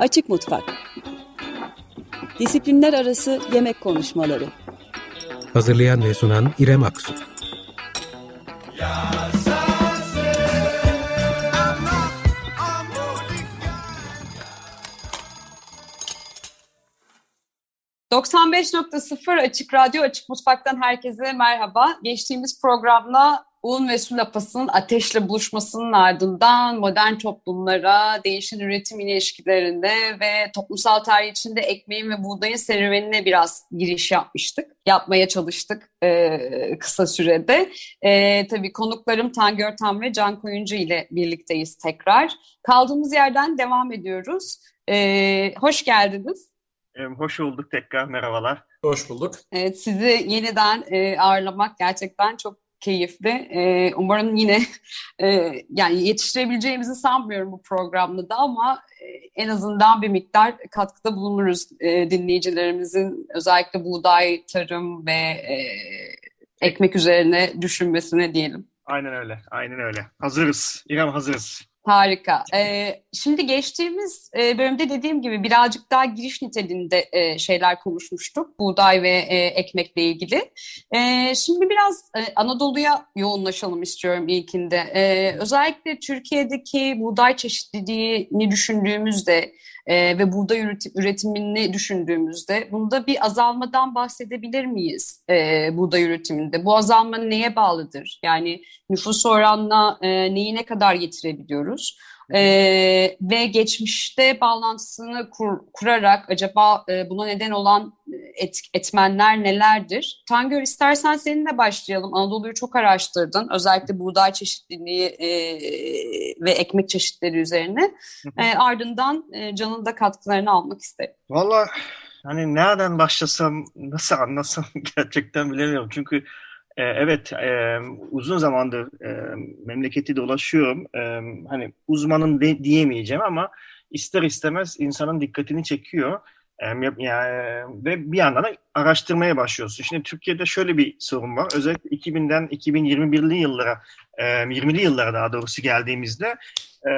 Açık Mutfak. Disiplinler Arası Yemek Konuşmaları. Hazırlayan ve sunan İrem Aksu. ...95.0 Açık Radyo Açık Mutfak'tan herkese merhaba. Geçtiğimiz programda un ve su lapasının ateşle buluşmasının ardından modern toplumlara, değişen üretim ilişkilerinde ve toplumsal tarih içinde ekmeğin ve buğdayın serüvenine biraz giriş yapmıştık. Yapmaya çalıştık e, kısa sürede. E, tabii konuklarım Tangör Tam ve Can Koyuncu ile birlikteyiz tekrar. Kaldığımız yerden devam ediyoruz. E, hoş geldiniz. Hoş bulduk tekrar, merhabalar. Hoş bulduk. Evet, sizi yeniden e, ağırlamak gerçekten çok keyifli. E, umarım yine e, yani yetiştirebileceğimizi sanmıyorum bu programda da ama e, en azından bir miktar katkıda bulunuruz e, dinleyicilerimizin özellikle buğday, tarım ve e, ekmek üzerine düşünmesine diyelim. Aynen öyle, aynen öyle. Hazırız. İrem hazırız. Harika. Ee, şimdi geçtiğimiz e, bölümde dediğim gibi birazcık daha giriş niteliğinde e, şeyler konuşmuştuk. Buğday ve e, ekmekle ilgili. E, şimdi biraz e, Anadolu'ya yoğunlaşalım istiyorum ilkinde. E, özellikle Türkiye'deki buğday çeşitliliğini düşündüğümüzde e, ve buğday üretimini düşündüğümüzde bunda bir azalmadan bahsedebilir miyiz e, buğday üretiminde? Bu azalma neye bağlıdır? Yani nüfus oranına e, neyi ne kadar getirebiliyoruz? Ee, ve geçmişte bağlantısını kur, kurarak acaba e, buna neden olan et, etmenler nelerdir? Tangör istersen seninle başlayalım. Anadolu'yu çok araştırdın. Özellikle buğday çeşitliliği e, ve ekmek çeşitleri üzerine. E, ardından e, Can'ın da katkılarını almak isterim. Valla hani nereden başlasam, nasıl anlasam gerçekten bilemiyorum. Çünkü e, evet, e, uzun zamandır e, memleketi dolaşıyorum. E, hani uzmanım de, diyemeyeceğim ama ister istemez insanın dikkatini çekiyor. E, yani, ve bir yandan da araştırmaya başlıyorsun. Şimdi Türkiye'de şöyle bir sorun var. Özellikle 2000'den 2021'li yıllara, e, 20'li yıllara daha doğrusu geldiğimizde e,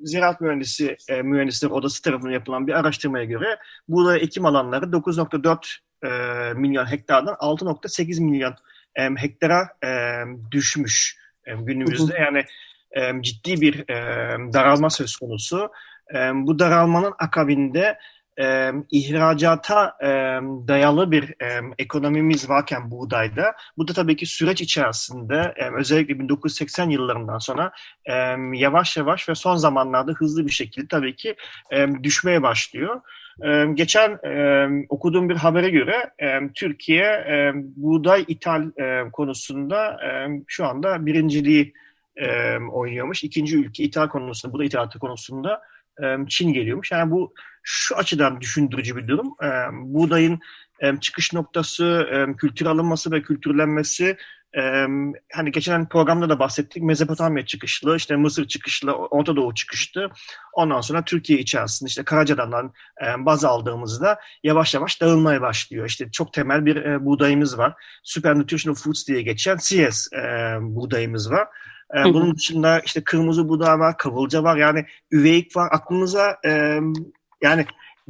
Ziraat Mühendisi e, Mühendisleri Odası tarafından yapılan bir araştırmaya göre burada ekim alanları 9.4 e, milyon hektardan 6.8 milyon hektara düşmüş günümüzde. Yani ciddi bir daralma söz konusu. Bu daralmanın akabinde e, ihracata e, dayalı bir e, ekonomimiz varken buğdayda, bu da tabii ki süreç içerisinde e, özellikle 1980 yıllarından sonra e, yavaş yavaş ve son zamanlarda hızlı bir şekilde tabii ki e, düşmeye başlıyor. Geçen okuduğum bir habere göre Türkiye buğday ithal konusunda şu anda birinciliği oynuyormuş. İkinci ülke ithal konusunda, buğday ithalatı konusunda Çin geliyormuş. Yani bu şu açıdan düşündürücü bir durum. Buğdayın çıkış noktası, kültür alınması ve kültürlenmesi hani geçen programda da bahsettik. Mezopotamya çıkışlı, işte Mısır çıkışlı, Orta Doğu çıkıştı. Ondan sonra Türkiye içerisinde işte Karacadağ'dan baz aldığımızda yavaş yavaş dağılmaya başlıyor. İşte çok temel bir buğdayımız var. Super Nutritional Foods diye geçen CS buğdayımız var. E, bunun dışında işte kırmızı buğday var, kıvılca var. Yani üveyik var. Aklınıza e, yani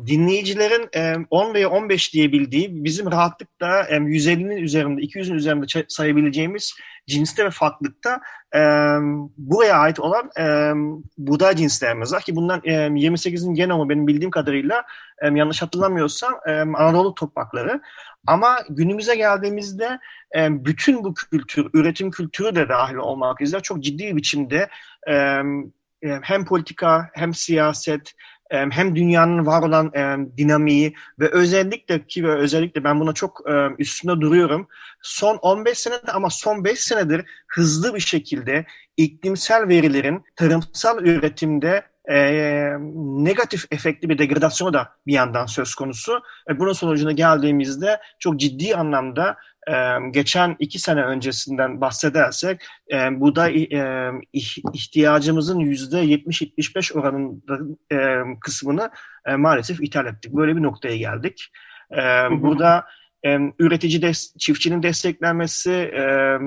dinleyicilerin 10 veya 15 diyebildiği bizim rahatlıkla 150'nin üzerinde 200'ün üzerinde sayabileceğimiz cinste ve farklılıkta buraya ait olan buğday cinslerimiz var. Ki bundan 28'in genomu benim bildiğim kadarıyla yanlış hatırlamıyorsam Anadolu toprakları. Ama günümüze geldiğimizde bütün bu kültür, üretim kültürü de dahil olmak üzere çok ciddi bir biçimde hem politika hem siyaset hem dünyanın var olan dinamiği ve özellikle ki ve özellikle ben buna çok üstünde duruyorum. Son 15 senede ama son 5 senedir hızlı bir şekilde iklimsel verilerin tarımsal üretimde e, negatif efektli bir degradasyonu da bir yandan söz konusu. E, bunun sonucuna geldiğimizde çok ciddi anlamda geçen iki sene öncesinden bahsedersek buğday ihtiyacımızın yüzde 70-75 oranında kısmını maalesef ithal ettik. Böyle bir noktaya geldik. Burada üretici des, çiftçinin desteklenmesi, e,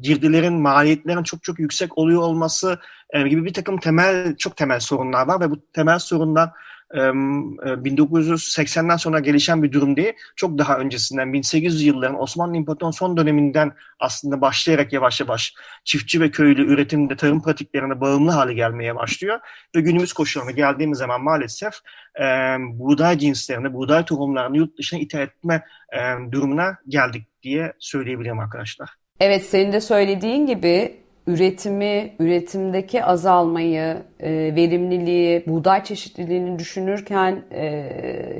girdilerin, maliyetlerin çok çok yüksek oluyor olması e, gibi bir takım temel, çok temel sorunlar var ve bu temel sorunlar 1980'den sonra gelişen bir durum değil. Çok daha öncesinden 1800 yılların Osmanlı İmparatorluğu'nun son döneminden aslında başlayarak yavaş yavaş çiftçi ve köylü üretimde tarım pratiklerine bağımlı hale gelmeye başlıyor. Ve günümüz koşullarına geldiğimiz zaman maalesef e, buğday cinslerini, buğday tohumlarını yurt dışına ithal etme e, durumuna geldik diye söyleyebilirim arkadaşlar. Evet senin de söylediğin gibi üretimi, üretimdeki azalmayı, e, verimliliği, buğday çeşitliliğini düşünürken e,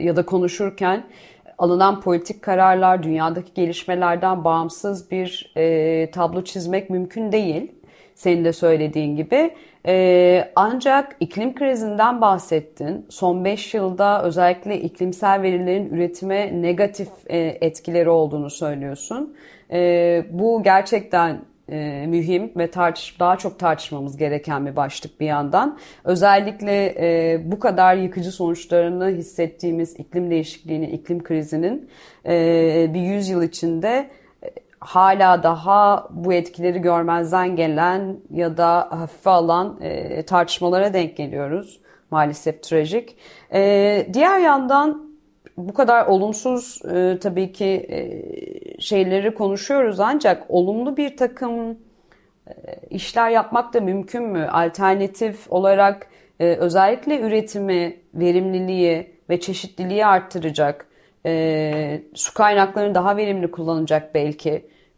ya da konuşurken alınan politik kararlar, dünyadaki gelişmelerden bağımsız bir e, tablo çizmek mümkün değil. Senin de söylediğin gibi. Ancak iklim krizinden bahsettin. Son 5 yılda özellikle iklimsel verilerin üretime negatif etkileri olduğunu söylüyorsun. Bu gerçekten e, mühim ve tartış daha çok tartışmamız gereken bir başlık bir yandan. Özellikle e, bu kadar yıkıcı sonuçlarını hissettiğimiz iklim değişikliğinin, iklim krizinin e, bir yüzyıl içinde e, hala daha bu etkileri görmezden gelen ya da hafife alan e, tartışmalara denk geliyoruz. Maalesef trajik. E, diğer yandan bu kadar olumsuz e, tabii ki e, şeyleri konuşuyoruz ancak olumlu bir takım e, işler yapmak da mümkün mü? Alternatif olarak e, özellikle üretimi, verimliliği ve çeşitliliği arttıracak, e, su kaynaklarını daha verimli kullanacak belki.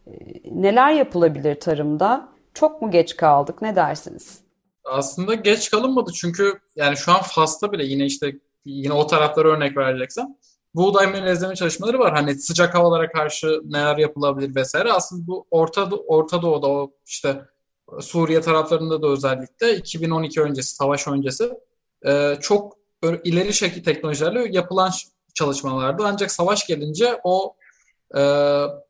E, neler yapılabilir tarımda? Çok mu geç kaldık? Ne dersiniz? Aslında geç kalınmadı çünkü yani şu an Fas'ta bile yine işte yine o taraflara örnek vereceksem buğday melezleme çalışmaları var. Hani sıcak havalara karşı neler yapılabilir vesaire. Aslında bu Orta, Orta Doğu'da o işte Suriye taraflarında da özellikle 2012 öncesi, savaş öncesi e, çok ileri şekil teknolojilerle yapılan çalışmalardı. Ancak savaş gelince o e,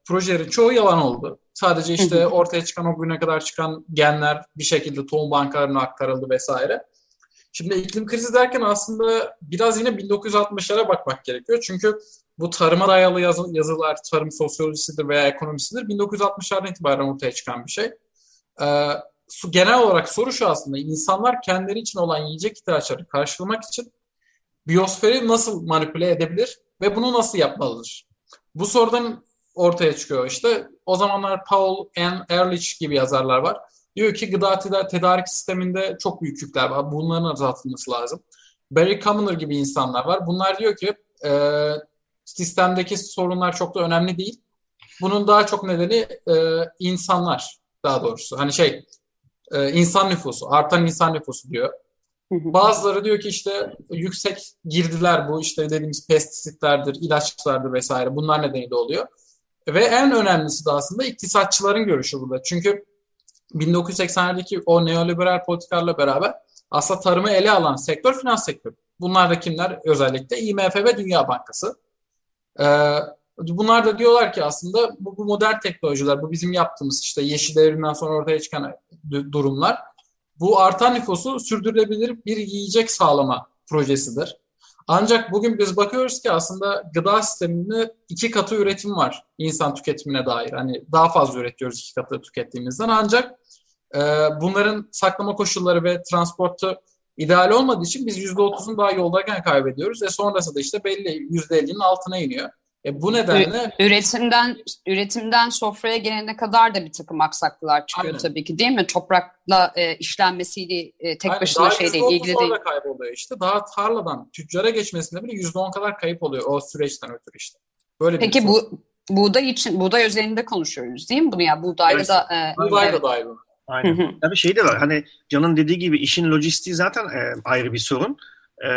projelerin çoğu yalan oldu. Sadece işte ortaya çıkan o güne kadar çıkan genler bir şekilde tohum bankalarına aktarıldı vesaire. Şimdi iklim krizi derken aslında biraz yine 1960'lara bakmak gerekiyor. Çünkü bu tarıma dayalı yazı, yazılar, tarım sosyolojisidir veya ekonomisidir 1960'lardan itibaren ortaya çıkan bir şey. Ee, genel olarak soru şu aslında insanlar kendileri için olan yiyecek ihtiyaçlarını karşılamak için biyosferi nasıl manipüle edebilir ve bunu nasıl yapmalıdır? Bu sorudan ortaya çıkıyor işte. O zamanlar Paul N. Ehrlich gibi yazarlar var. Diyor ki gıda tedarik sisteminde çok büyük yükler var. Bunların azaltılması lazım. Barry Commoner gibi insanlar var. Bunlar diyor ki e, sistemdeki sorunlar çok da önemli değil. Bunun daha çok nedeni e, insanlar daha doğrusu. Hani şey e, insan nüfusu, artan insan nüfusu diyor. Bazıları diyor ki işte yüksek girdiler bu işte dediğimiz pestisitlerdir, ilaçlardır vesaire bunlar nedeniyle oluyor. Ve en önemlisi de aslında iktisatçıların görüşü burada. Çünkü 1980'lerdeki o neoliberal politikalarla beraber aslında tarımı ele alan sektör finans sektörü. Bunlar da kimler? Özellikle IMF ve Dünya Bankası. Ee, bunlar da diyorlar ki aslında bu, bu modern teknolojiler, bu bizim yaptığımız işte yeşil devrimden sonra ortaya çıkan durumlar bu artan nüfusu sürdürülebilir bir yiyecek sağlama projesidir. Ancak bugün biz bakıyoruz ki aslında gıda sisteminde iki katı üretim var insan tüketimine dair. Hani daha fazla üretiyoruz iki katı tükettiğimizden ancak e, bunların saklama koşulları ve transportu ideal olmadığı için biz %30'un daha yoldayken kaybediyoruz. ve sonrasında işte belli %50'nin altına iniyor. E bu nedenle üretimden üretimden sofraya gelene kadar da bir takım aksaklıklar çıkıyor Aynen. tabii ki değil mi? Toprakla e, işlenmesiyle e, tek Aynen. başına şey değil, ilgili değil. Daha kayboluyor işte. Daha tarladan tüccara geçmesinde bile yüzde on kadar kayıp oluyor o süreçten ötürü işte. Böyle Peki bu buğday için buğday özelinde konuşuyoruz değil mi bunu ya buğdayla evet. da e, buğday evet. da dahil. Aynen. Tabii şey de var. Hani Can'ın dediği gibi işin lojistiği zaten e, ayrı bir sorun e,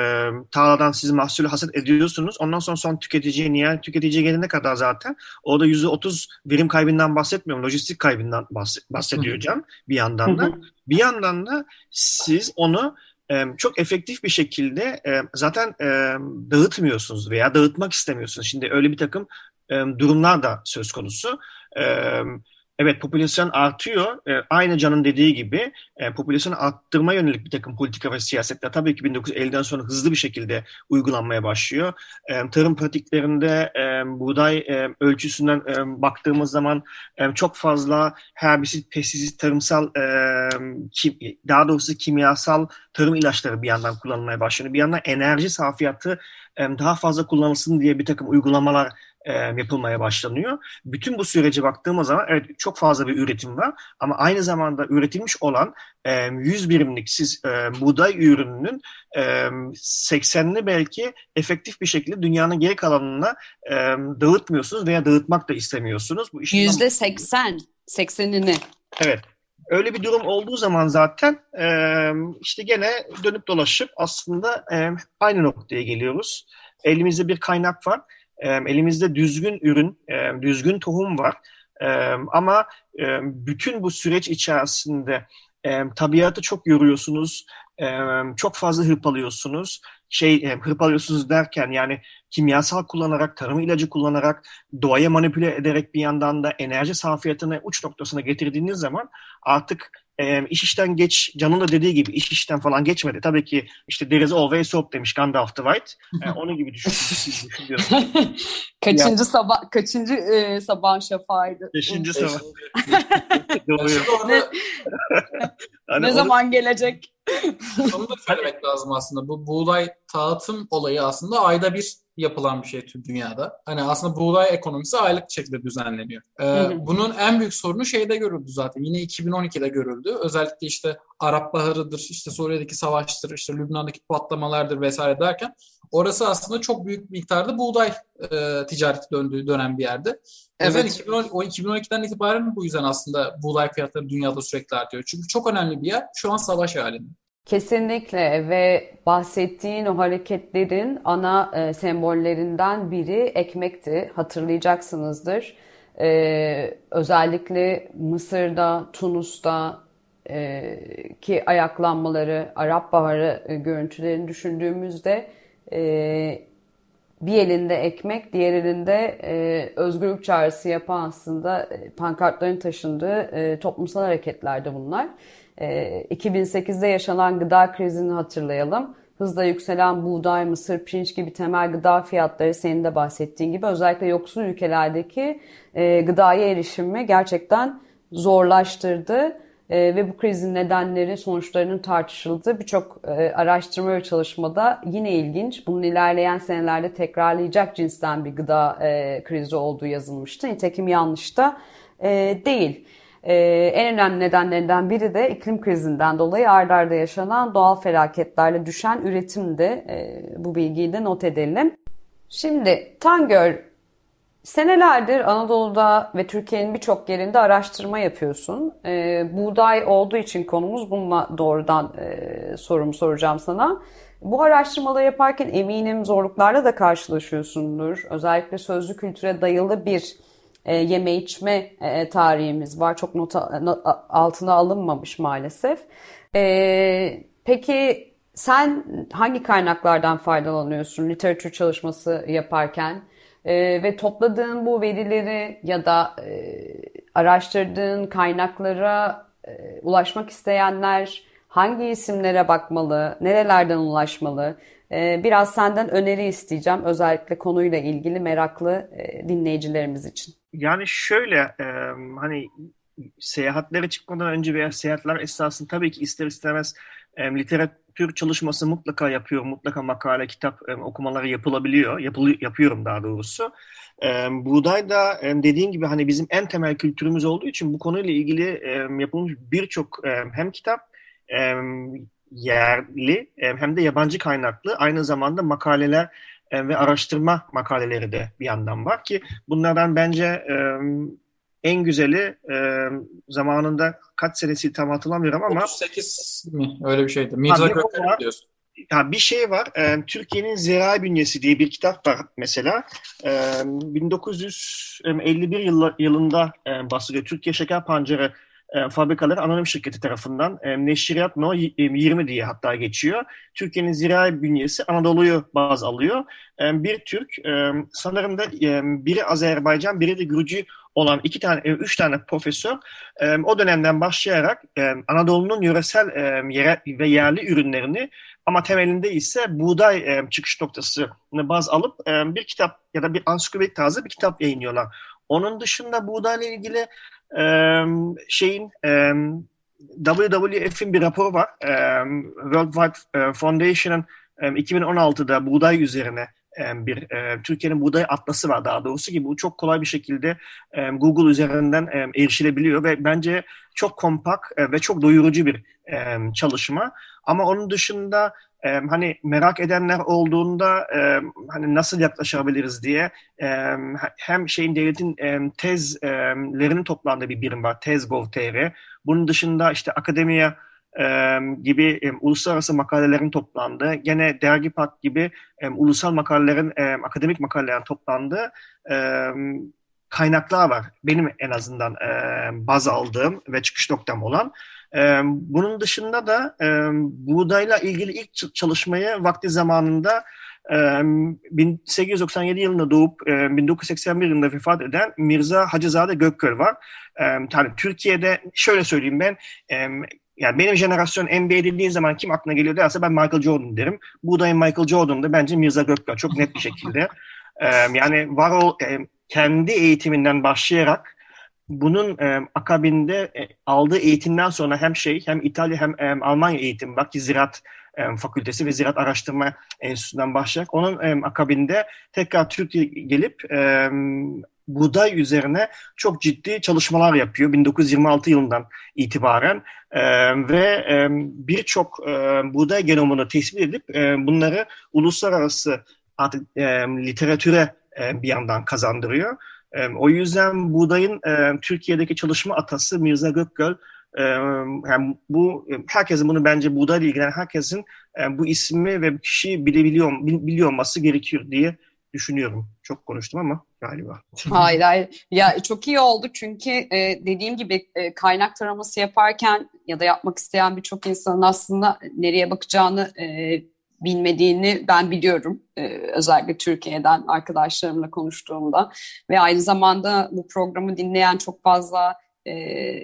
tarladan siz mahsulü hasat ediyorsunuz. Ondan sonra son tüketiciye, nihayet tüketiciye gelene kadar zaten orada yüzde otuz verim kaybından bahsetmiyorum. Lojistik kaybından bahsediyor Can bir yandan da. bir yandan da siz onu e, çok efektif bir şekilde e, zaten e, dağıtmıyorsunuz veya dağıtmak istemiyorsunuz. Şimdi öyle bir takım durumlar da söz konusu. E, Evet popülasyon artıyor. E, aynı Can'ın dediği gibi e, popülasyonu arttırma yönelik bir takım politika ve siyasetler tabii ki 1950'den sonra hızlı bir şekilde uygulanmaya başlıyor. E, tarım pratiklerinde e, buğday e, ölçüsünden e, baktığımız zaman e, çok fazla herbisit, pestisit, tarımsal e, kim, daha doğrusu kimyasal tarım ilaçları bir yandan kullanılmaya başlanıyor. Bir yandan enerji safiyatı e, daha fazla kullanılsın diye bir takım uygulamalar e, yapılmaya başlanıyor. Bütün bu sürece baktığımız zaman evet çok fazla bir üretim var ama aynı zamanda üretilmiş olan e, 100 birimlik siz e, buğday ürününün e, 80'ini belki efektif bir şekilde dünyanın geri kalanına e, dağıtmıyorsunuz veya dağıtmak da istemiyorsunuz. Bu Yüzde 80, 80'ini. Evet. Öyle bir durum olduğu zaman zaten e, işte gene dönüp dolaşıp aslında e, aynı noktaya geliyoruz. Elimizde bir kaynak var elimizde düzgün ürün, düzgün tohum var. Ama bütün bu süreç içerisinde tabiatı çok yoruyorsunuz, çok fazla hırpalıyorsunuz. Şey hırpalıyorsunuz derken yani kimyasal kullanarak, tarım ilacı kullanarak, doğaya manipüle ederek bir yandan da enerji safiyetini uç noktasına getirdiğiniz zaman artık e, iş işten geç, Can'ın da dediği gibi iş işten falan geçmedi. Tabii ki işte there is always hope demiş Gandalf the White. E, onun gibi düşünüyorum. kaçıncı ya. sabah, kaçıncı e, sabah şafağıydı? Beşinci sabah. Doğru. ne, hani ne onu... zaman gelecek? Onu da söylemek lazım aslında. Bu buğday dağıtım olayı aslında ayda bir yapılan bir şey tüm dünyada. Hani aslında buğday ekonomisi aylık şekilde düzenleniyor. Ee, bunun en büyük sorunu şeyde görüldü zaten. Yine 2012'de görüldü. Özellikle işte Arap Baharı'dır, işte Suriye'deki savaştır, işte Lübnan'daki patlamalardır vesaire derken orası aslında çok büyük miktarda buğday e, ticareti döndüğü dönem bir yerde. Evet. 2010, o 2012'den itibaren bu yüzden aslında buğday fiyatları dünyada sürekli artıyor. Çünkü çok önemli bir yer şu an savaş halinde. Kesinlikle ve bahsettiğin o hareketlerin ana e, sembollerinden biri ekmekti. Hatırlayacaksınızdır. E, özellikle Mısır'da, Tunus'ta e, ki ayaklanmaları, Arap Baharı e, görüntülerini düşündüğümüzde e, bir elinde ekmek, diğer elinde e, özgürlük çağrısı yapan aslında e, pankartların taşındığı e, toplumsal hareketlerdi bunlar. 2008'de ee, yaşanan gıda krizini hatırlayalım. Hızla yükselen buğday, mısır, pirinç gibi temel gıda fiyatları senin de bahsettiğin gibi özellikle yoksul ülkelerdeki e, gıdaya erişimi gerçekten zorlaştırdı. E, ve bu krizin nedenleri, sonuçlarının tartışıldığı birçok e, araştırma ve çalışmada yine ilginç. Bunun ilerleyen senelerde tekrarlayacak cinsten bir gıda e, krizi olduğu yazılmıştı. Nitekim yanlış da e, değil. Ee, en önemli nedenlerinden biri de iklim krizinden dolayı ard arda yaşanan doğal felaketlerle düşen üretimdi. Ee, bu bilgiyi de not edelim. Şimdi Tangöl, senelerdir Anadolu'da ve Türkiye'nin birçok yerinde araştırma yapıyorsun. Ee, buğday olduğu için konumuz bununla doğrudan e, sorumu soracağım sana. Bu araştırmaları yaparken eminim zorluklarla da karşılaşıyorsundur. Özellikle sözlü kültüre dayalı bir e, yeme içme e, tarihimiz var. Çok nota, not, altına alınmamış maalesef. E, peki sen hangi kaynaklardan faydalanıyorsun literatür çalışması yaparken? E, ve topladığın bu verileri ya da e, araştırdığın kaynaklara e, ulaşmak isteyenler hangi isimlere bakmalı, nerelerden ulaşmalı? E, biraz senden öneri isteyeceğim özellikle konuyla ilgili meraklı e, dinleyicilerimiz için. Yani şöyle e, hani seyahatlere çıkmadan önce veya seyahatler esnasında tabii ki ister istemez e, literatür çalışması mutlaka yapıyorum. Mutlaka makale, kitap e, okumaları yapılabiliyor. Yapılı, yapıyorum daha doğrusu. E, buğday da e, dediğin gibi hani bizim en temel kültürümüz olduğu için bu konuyla ilgili e, yapılmış birçok e, hem kitap e, yerli e, hem de yabancı kaynaklı aynı zamanda makaleler e, ve araştırma makaleleri de bir yandan var ki bunlardan bence e, en güzeli e, zamanında kaç senesi tam hatırlamıyorum ama 38 mi? Öyle bir şeydi. Mirza Gökalp diyorsun. Ya bir şey var. E, Türkiye'nin Zirai Bünyesi diye bir kitap var mesela. E, 1951 yıl, yılında e, basılıyor. Türkiye Şeker Pancarı e, fabrikaları anonim şirketi tarafından e, Neşriyat No 20 diye hatta geçiyor. Türkiye'nin zirai bünyesi Anadolu'yu baz alıyor. E, bir Türk, e, sanırım da e, biri Azerbaycan, biri de Gürcü olan iki tane, e, üç tane profesör e, o dönemden başlayarak e, Anadolu'nun yöresel ve yerli ürünlerini ama temelinde ise buğday çıkış noktasını baz alıp bir kitap ya da bir ansiklopedik tarzı bir kitap yayınlıyorlar. Onun dışında buğdayla ilgili şeyin e, WWF'in bir raporu var. World Wide Foundation'ın e, 2016'da buğday üzerine bir e, Türkiye'nin buğday atlası var daha doğrusu ki bu çok kolay bir şekilde e, Google üzerinden e, erişilebiliyor ve bence çok kompak e, ve çok doyurucu bir e, çalışma. Ama onun dışında e, hani merak edenler olduğunda e, hani nasıl yaklaşabiliriz diye e, hem şeyin devletin e, tezlerinin toplandığı bir birim var tez.gov.tr. Bunun dışında işte akademiye e, gibi e, uluslararası makalelerin toplandığı, gene Dergi Park gibi e, ulusal makalelerin, e, akademik makalelerin toplandığı e, kaynaklar var. Benim en azından e, baz aldığım ve çıkış noktam olan. E, bunun dışında da e, buğdayla ilgili ilk çalışmayı vakti zamanında 1897 yılında doğup 1981 yılında vefat eden Mirza Hacızade Gökköl var. Yani Türkiye'de şöyle söyleyeyim ben yani benim jenerasyon NBA dediğin zaman kim aklına geliyor derse ben Michael Jordan derim. Buğdayın Michael Jordan'dı bence Mirza Gökbel çok net bir şekilde. yani var o e, kendi eğitiminden başlayarak bunun e, akabinde e, aldığı eğitimden sonra hem şey hem İtalya hem e, Almanya eğitim bak ki Ziraat Fakültesi ve Ziraat Araştırma Enstitüsü'nden başlayarak onun akabinde tekrar Türkiye gelip buğday üzerine çok ciddi çalışmalar yapıyor 1926 yılından itibaren ve birçok buğday genomunu tespit edip bunları uluslararası literatüre bir yandan kazandırıyor. O yüzden buğdayın Türkiye'deki çalışma atası Mirza Gökgöl e, yani bu herkesin bunu bence buğdayla ilgilenen herkesin e, bu ismi ve kişiyi bilebiliyor biliyor olması gerekiyor diye düşünüyorum. Çok konuştum ama galiba. Hayır hayır. Ya çok iyi oldu çünkü e, dediğim gibi e, kaynak taraması yaparken ya da yapmak isteyen birçok insanın aslında nereye bakacağını e, bilmediğini ben biliyorum. E, özellikle Türkiye'den arkadaşlarımla konuştuğumda ve aynı zamanda bu programı dinleyen çok fazla e,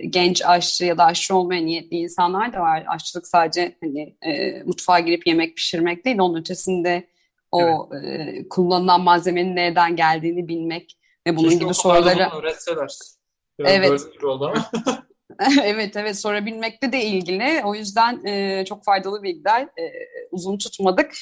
genç aşçı ya da aşçı olmaya niyetli insanlar da var. Aşçılık sadece hani e, mutfağa girip yemek pişirmek değil, onun ötesinde o evet. e, kullanılan malzemenin nereden geldiğini bilmek ve bunun Keşke gibi soruları öğretseler. Biraz evet. oldu ama. evet evet sorabilmekle de ilgili. O yüzden e, çok faydalı bilgiler e, uzun tutmadık.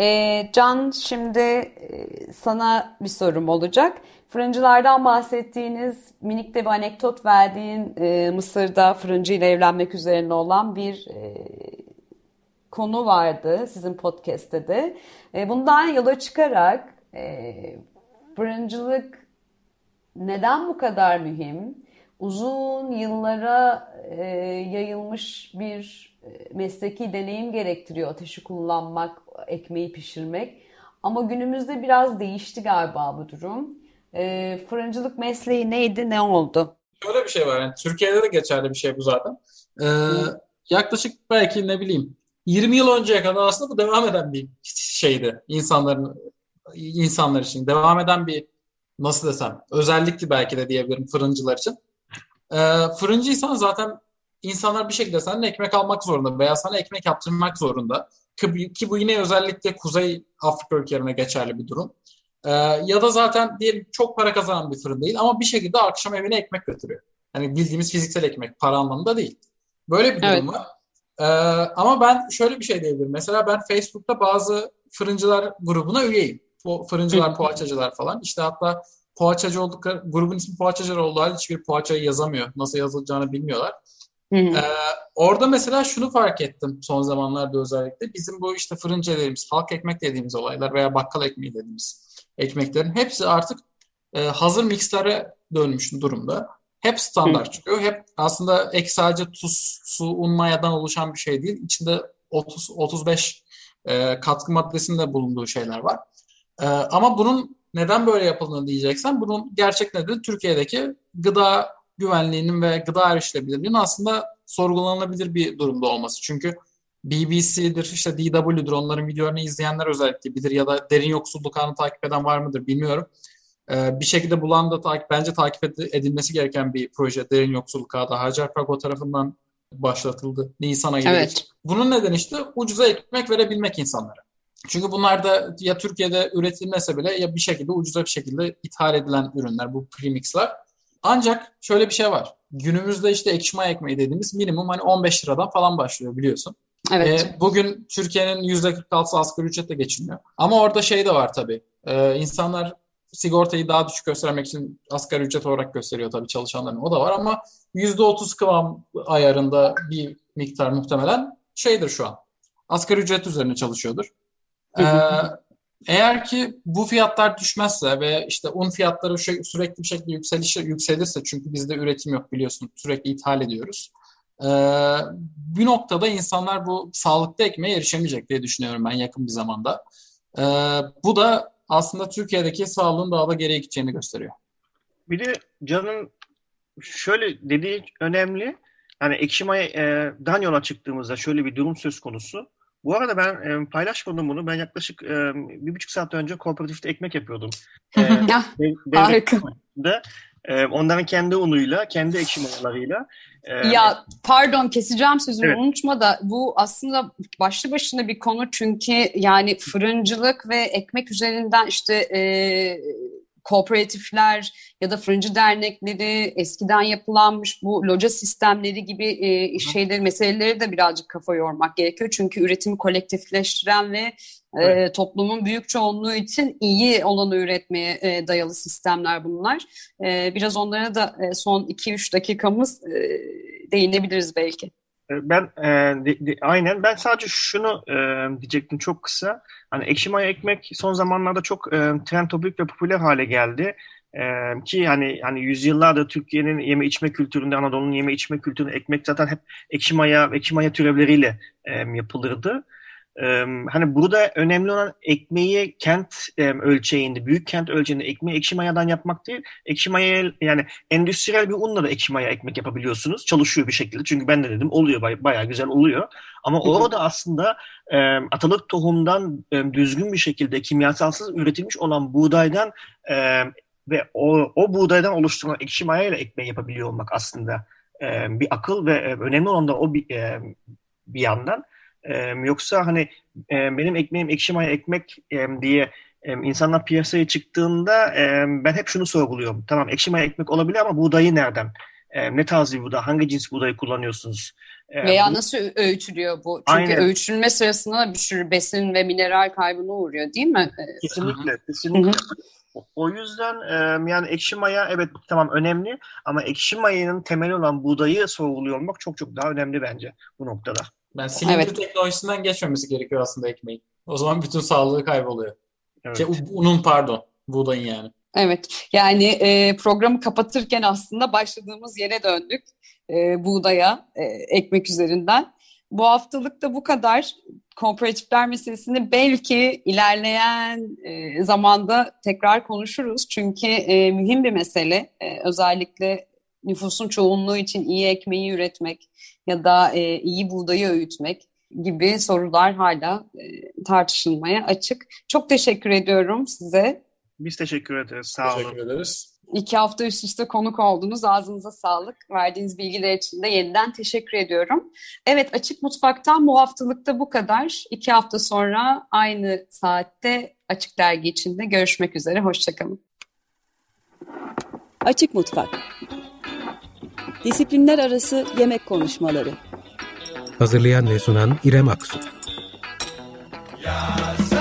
E, Can şimdi e, sana bir sorum olacak. Fırıncılardan bahsettiğiniz minik de bir anekdot verdiğin e, Mısır'da fırıncı ile evlenmek üzerine olan bir e, konu vardı sizin podcast'te de. E, bundan yola çıkarak e, fırıncılık neden bu kadar mühim? Uzun yıllara e, yayılmış bir e, mesleki deneyim gerektiriyor ateşi kullanmak, ekmeği pişirmek. Ama günümüzde biraz değişti galiba bu durum. E, fırıncılık mesleği neydi, ne oldu? Şöyle bir şey var. Yani Türkiye'de de geçerli bir şey bu zaten. Ee, yaklaşık belki ne bileyim 20 yıl önceye kadar aslında bu devam eden bir şeydi insanların insanlar için devam eden bir nasıl desem özellikti belki de diyebilirim fırıncılar için. Ee, fırıncıysan zaten insanlar bir şekilde senden ekmek almak zorunda veya sana ekmek yaptırmak zorunda. Ki, bu yine özellikle Kuzey Afrika ülkelerine geçerli bir durum. Ee, ya da zaten diyelim çok para kazanan bir fırın değil ama bir şekilde akşam evine ekmek götürüyor. Yani bildiğimiz fiziksel ekmek, para anlamında değil. Böyle bir durum evet. var. Ee, ama ben şöyle bir şey diyebilirim. Mesela ben Facebook'ta bazı fırıncılar grubuna üyeyim. O fırıncılar, poğaçacılar falan. İşte hatta poğaçacı oldukları, grubun ismi poğaçacılar olduğu halde hiçbir poğaçayı yazamıyor. Nasıl yazılacağını bilmiyorlar. Ee, orada mesela şunu fark ettim son zamanlarda özellikle. Bizim bu işte fırıncı dediğimiz, halk ekmek dediğimiz olaylar veya bakkal ekmeği dediğimiz ekmeklerin hepsi artık e, hazır mikslere dönmüş durumda. Hep standart çıkıyor. Hep aslında ek sadece tuz, su, un, mayadan oluşan bir şey değil. İçinde 30 35 e, katkı maddesinde bulunduğu şeyler var. E, ama bunun neden böyle yapıldığını diyeceksen bunun gerçek nedeni Türkiye'deki gıda güvenliğinin ve gıda erişilebilirliğinin aslında sorgulanabilir bir durumda olması. Çünkü BBC'dir, işte DW'dur onların videolarını izleyenler özellikle bilir ya da derin yoksulluk anı takip eden var mıdır bilmiyorum. Ee, bir şekilde bulan da takip, bence takip edilmesi gereken bir proje Derin Yoksulluk Ağı da Hacer Pago tarafından başlatıldı Nisan ayında. Evet. Bunun nedeni işte ucuza ekmek verebilmek insanlara. Çünkü bunlar da ya Türkiye'de üretilmese bile ya bir şekilde ucuza bir şekilde ithal edilen ürünler bu premixler. Ancak şöyle bir şey var. Günümüzde işte ekşi ekmeği dediğimiz minimum hani 15 liradan falan başlıyor biliyorsun. Evet. E, bugün Türkiye'nin %46'sı asgari ücretle geçiniyor. Ama orada şey de var tabii. E, insanlar sigortayı daha düşük göstermek için asgari ücret olarak gösteriyor tabii çalışanların. O da var ama %30 kıvam ayarında bir miktar muhtemelen şeydir şu an. Asgari ücret üzerine çalışıyordur. Ee, eğer ki bu fiyatlar düşmezse ve işte un fiyatları şey, sürekli bir şekilde yükselişe yükselirse çünkü bizde üretim yok biliyorsun sürekli ithal ediyoruz. Ee, bir noktada insanlar bu sağlıklı ekmeğe erişemeyecek diye düşünüyorum ben yakın bir zamanda. Ee, bu da aslında Türkiye'deki sağlığın daha da geriye gideceğini gösteriyor. Bir de Can'ın şöyle dediği önemli. Yani ekşi mayadan yola çıktığımızda şöyle bir durum söz konusu. Bu arada ben e, paylaşmadım bunu. Ben yaklaşık e, bir buçuk saat önce kooperatifte ekmek yapıyordum. E, Harika. E, onların kendi unuyla, kendi ekşi mayalarıyla. E, ya pardon keseceğim sözümü evet. unutma da bu aslında başlı başına bir konu çünkü yani fırıncılık ve ekmek üzerinden işte e, kooperatifler ya da fırıncı dernekleri, eskiden yapılanmış bu loca sistemleri gibi e, şeyleri, meseleleri de birazcık kafa yormak gerekiyor. Çünkü üretimi kolektifleştiren ve e, toplumun büyük çoğunluğu için iyi olanı üretmeye e, dayalı sistemler bunlar. E, biraz onlara da e, son 2-3 dakikamız e, değinebiliriz belki. E, ben e, de, de, aynen ben sadece şunu e, diyecektim çok kısa. Hani ekşi maya ekmek son zamanlarda çok e, trend topik ve popüler hale geldi. E, ki hani hani yüzyıllardır Türkiye'nin yeme içme kültüründe Anadolu'nun yeme içme kültüründe ekmek zaten hep ekşi maya ekşi maya türevleriyle e, yapılırdı. Hani burada önemli olan ekmeği kent ölçeğinde, büyük kent ölçeğinde ekmeği ekşi mayadan yapmak değil. Ekşi maya yani endüstriyel bir unla da ekşi maya ekmek yapabiliyorsunuz. Çalışıyor bir şekilde. Çünkü ben de dedim oluyor bay, bayağı güzel oluyor. Ama orada aslında atalık tohumdan düzgün bir şekilde kimyasalsız üretilmiş olan buğdaydan ve o, o buğdaydan oluşturulan ekşi maya ile ekmeği yapabiliyor olmak aslında bir akıl ve önemli olan da o bir, bir yandan. Yoksa hani benim ekmeğim ekşi maya ekmek diye insanlar piyasaya çıktığında ben hep şunu sorguluyorum. Tamam ekşi maya ekmek olabilir ama buğdayı nereden? Ne tarz bir buğday? Hangi cins buğdayı kullanıyorsunuz? Veya bu, nasıl öğütülüyor bu? Çünkü aynen. öğütülme sırasında bir sürü besin ve mineral kaybına uğruyor değil mi? Kesinlikle. kesinlikle. O yüzden yani ekşi maya evet tamam önemli ama ekşi mayanın temeli olan buğdayı sorguluyor olmak çok çok daha önemli bence bu noktada. Ben silindir evet. teknolojisinden geçmemesi gerekiyor aslında ekmeğin. O zaman bütün sağlığı kayboluyor. Evet. Şey, unun pardon. Buğdayın yani. Evet. Yani e, programı kapatırken aslında başladığımız yere döndük. E, buğdaya, e, ekmek üzerinden. Bu haftalık da bu kadar. Kooperatifler meselesini belki ilerleyen e, zamanda tekrar konuşuruz. Çünkü e, mühim bir mesele. E, özellikle nüfusun çoğunluğu için iyi ekmeği üretmek ya da e, iyi buğdayı öğütmek gibi sorular hala e, tartışılmaya açık. Çok teşekkür ediyorum size. Biz teşekkür ederiz. Sağ olun. Teşekkür ederiz. İki hafta üst üste konuk oldunuz. Ağzınıza sağlık. Verdiğiniz bilgiler için de yeniden teşekkür ediyorum. Evet Açık Mutfak'tan bu haftalıkta bu kadar. İki hafta sonra aynı saatte Açık Dergi içinde görüşmek üzere. Hoşçakalın. Açık Mutfak Disiplinler arası yemek konuşmaları. Hazırlayan ve sunan İrem Aksu. Yaz.